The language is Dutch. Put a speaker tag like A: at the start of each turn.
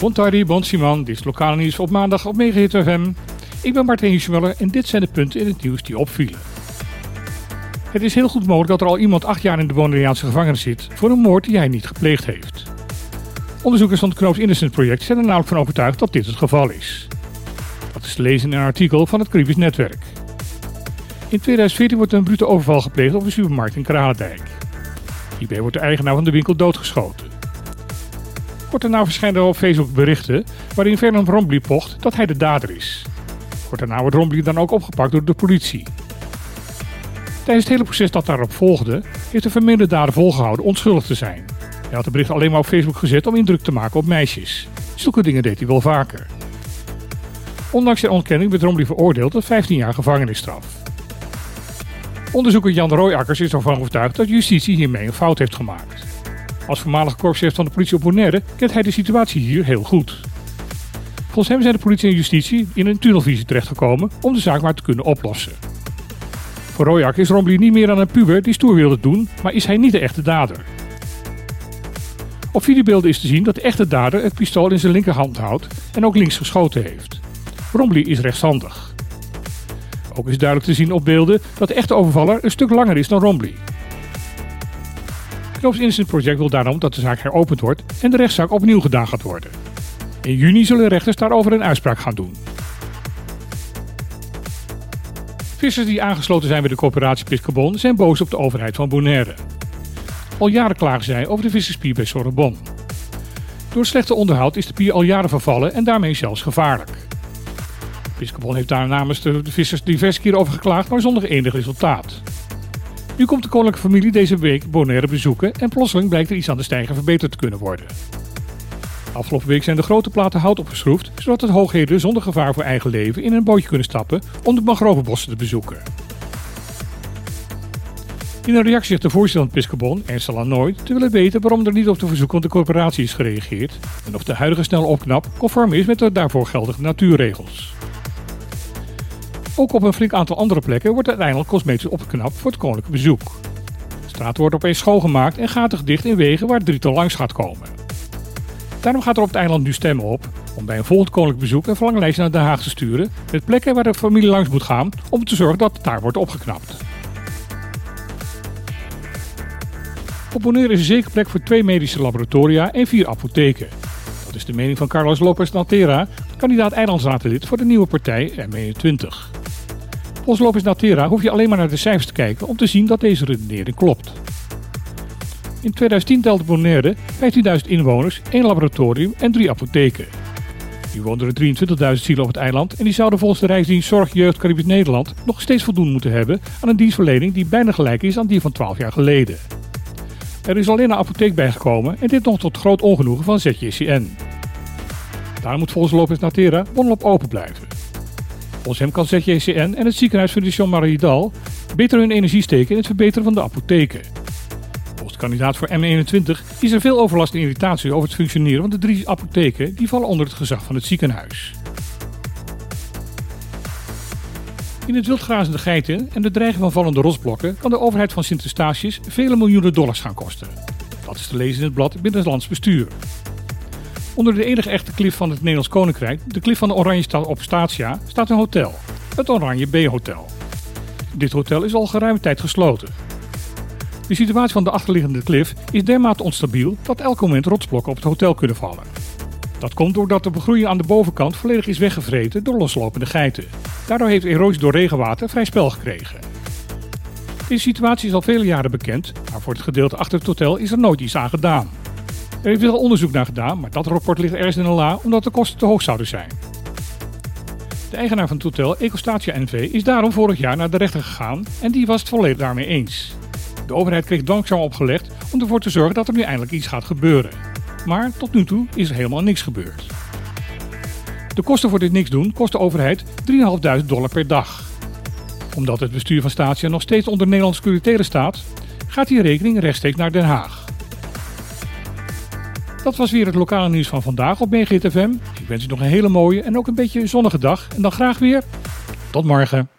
A: Bon tardi, bon Simon, dit is lokale nieuws op maandag op Megahit FM. Ik ben Martijn Hiesmuller en dit zijn de punten in het nieuws die opvielen. Het is heel goed mogelijk dat er al iemand acht jaar in de Bonaireaanse gevangenis zit voor een moord die hij niet gepleegd heeft. Onderzoekers van het Knoops Innocent Project zijn er namelijk van overtuigd dat dit het geval is. Dat is te lezen in een artikel van het Caribisch Netwerk. In 2014 wordt een brute overval gepleegd op een supermarkt in Kralendijk. Hierbij wordt de eigenaar van de winkel doodgeschoten. Kort daarna verschijnen er op Facebook berichten waarin Fernand Rombly pocht dat hij de dader is. Kort daarna wordt Rombly dan ook opgepakt door de politie. Tijdens het hele proces dat daarop volgde, heeft de vermeende dader volgehouden onschuldig te zijn. Hij had de bericht alleen maar op Facebook gezet om indruk te maken op meisjes. Zulke dingen deed hij wel vaker. Ondanks zijn ontkenning werd Rombly veroordeeld tot 15 jaar gevangenisstraf. Onderzoeker Jan Rooijakkers is ervan overtuigd dat justitie hiermee een fout heeft gemaakt. Als voormalig korpschef van de politie op Bonaire kent hij de situatie hier heel goed. Volgens hem zijn de politie en justitie in een tunnelvisie terechtgekomen om de zaak maar te kunnen oplossen. Voor Rojak is Rombly niet meer aan een puber die stoer wilde doen, maar is hij niet de echte dader. Op videobeelden is te zien dat de echte dader het pistool in zijn linkerhand houdt en ook links geschoten heeft. Rombly is rechtshandig. Ook is duidelijk te zien op beelden dat de echte overvaller een stuk langer is dan Rombly. Knoops Innocent Project wil daarom dat de zaak heropend wordt en de rechtszaak opnieuw gedaan gaat worden. In juni zullen rechters daarover een uitspraak gaan doen. Vissers die aangesloten zijn bij de coöperatie Piscabon zijn boos op de overheid van Bonaire. Al jaren klagen zij over de visserspier bij Sorbonne. Door slechte onderhoud is de pier al jaren vervallen en daarmee zelfs gevaarlijk. Piscabon heeft daar namens de vissers diverse keer over geklaagd, maar zonder enig resultaat. Nu komt de koninklijke familie deze week Bonaire bezoeken en plotseling blijkt er iets aan de stijger verbeterd te kunnen worden. Afgelopen week zijn de grote platen hout opgeschroefd, zodat het hoogheden zonder gevaar voor eigen leven in een bootje kunnen stappen om de mangrovenbossen te bezoeken. In een reactie zegt de voorzitter van Piscabon, Ernst nooit, te willen weten waarom er niet op de verzoek van de corporatie is gereageerd en of de huidige snelle opknap conform is met de daarvoor geldige natuurregels. Ook op een flink aantal andere plekken wordt uiteindelijk cosmetisch opgeknapt voor het koninklijke bezoek. De straat wordt opeens schoongemaakt en gaten dicht in wegen waar het drietal langs gaat komen. Daarom gaat er op het eiland nu stemmen op om bij een volgend koninklijk bezoek een verlanglijst naar Den Haag te sturen met plekken waar de familie langs moet gaan om te zorgen dat het daar wordt opgeknapt. Op Bonaire is een zeker plek voor twee medische laboratoria en vier apotheken. Dat is de mening van Carlos Lopez Natera, kandidaat eilandsraadlid voor de nieuwe partij M21. Volgens Lopez Natera hoef je alleen maar naar de cijfers te kijken om te zien dat deze redenering klopt. In 2010 telde Bonaire 15.000 inwoners, één laboratorium en drie apotheken. Nu wonen er 23.000 zielen op het eiland en die zouden volgens de Rijksdienst Zorg Jeugd Caribisch Nederland nog steeds voldoen moeten hebben aan een dienstverlening die bijna gelijk is aan die van 12 jaar geleden. Er is alleen een apotheek bijgekomen en dit nog tot groot ongenoegen van ZJCN. Daar moet volgens Lopez Natera op open blijven. Hem kan ZJCN en het ziekenhuis van de Jean-Marie Dal beter hun energie steken in het verbeteren van de apotheken. Volgens kandidaat voor M21 is er veel overlast en irritatie over het functioneren van de drie apotheken die vallen onder het gezag van het ziekenhuis. In het wildgrazende geiten en de dreiging van vallende rotsblokken kan de overheid van Sint-Eustatius vele miljoenen dollars gaan kosten. Dat is te lezen in het blad Binnenlands Bestuur. Onder de enige echte klif van het Nederlands Koninkrijk, de klif van de Oranje Stad op Statia, staat een hotel. Het Oranje B-hotel. Dit hotel is al geruime tijd gesloten. De situatie van de achterliggende klif is dermate onstabiel dat elk moment rotsblokken op het hotel kunnen vallen. Dat komt doordat de begroeiing aan de bovenkant volledig is weggevreten door loslopende geiten. Daardoor heeft erosie door regenwater vrij spel gekregen. Deze situatie is al vele jaren bekend, maar voor het gedeelte achter het hotel is er nooit iets aan gedaan. Er is veel onderzoek naar gedaan, maar dat rapport ligt ergens in een la omdat de kosten te hoog zouden zijn. De eigenaar van het hotel, Ecostatia NV, is daarom vorig jaar naar de rechter gegaan en die was het volledig daarmee eens. De overheid kreeg dankzaam opgelegd om ervoor te zorgen dat er nu eindelijk iets gaat gebeuren. Maar tot nu toe is er helemaal niks gebeurd. De kosten voor dit niks doen kost de overheid 3.500 dollar per dag. Omdat het bestuur van Statia nog steeds onder Nederlandse curatele staat, gaat die rekening rechtstreeks naar Den Haag. Dat was weer het lokale nieuws van vandaag op BGTFM. Ik wens u nog een hele mooie en ook een beetje zonnige dag. En dan graag weer. Tot morgen.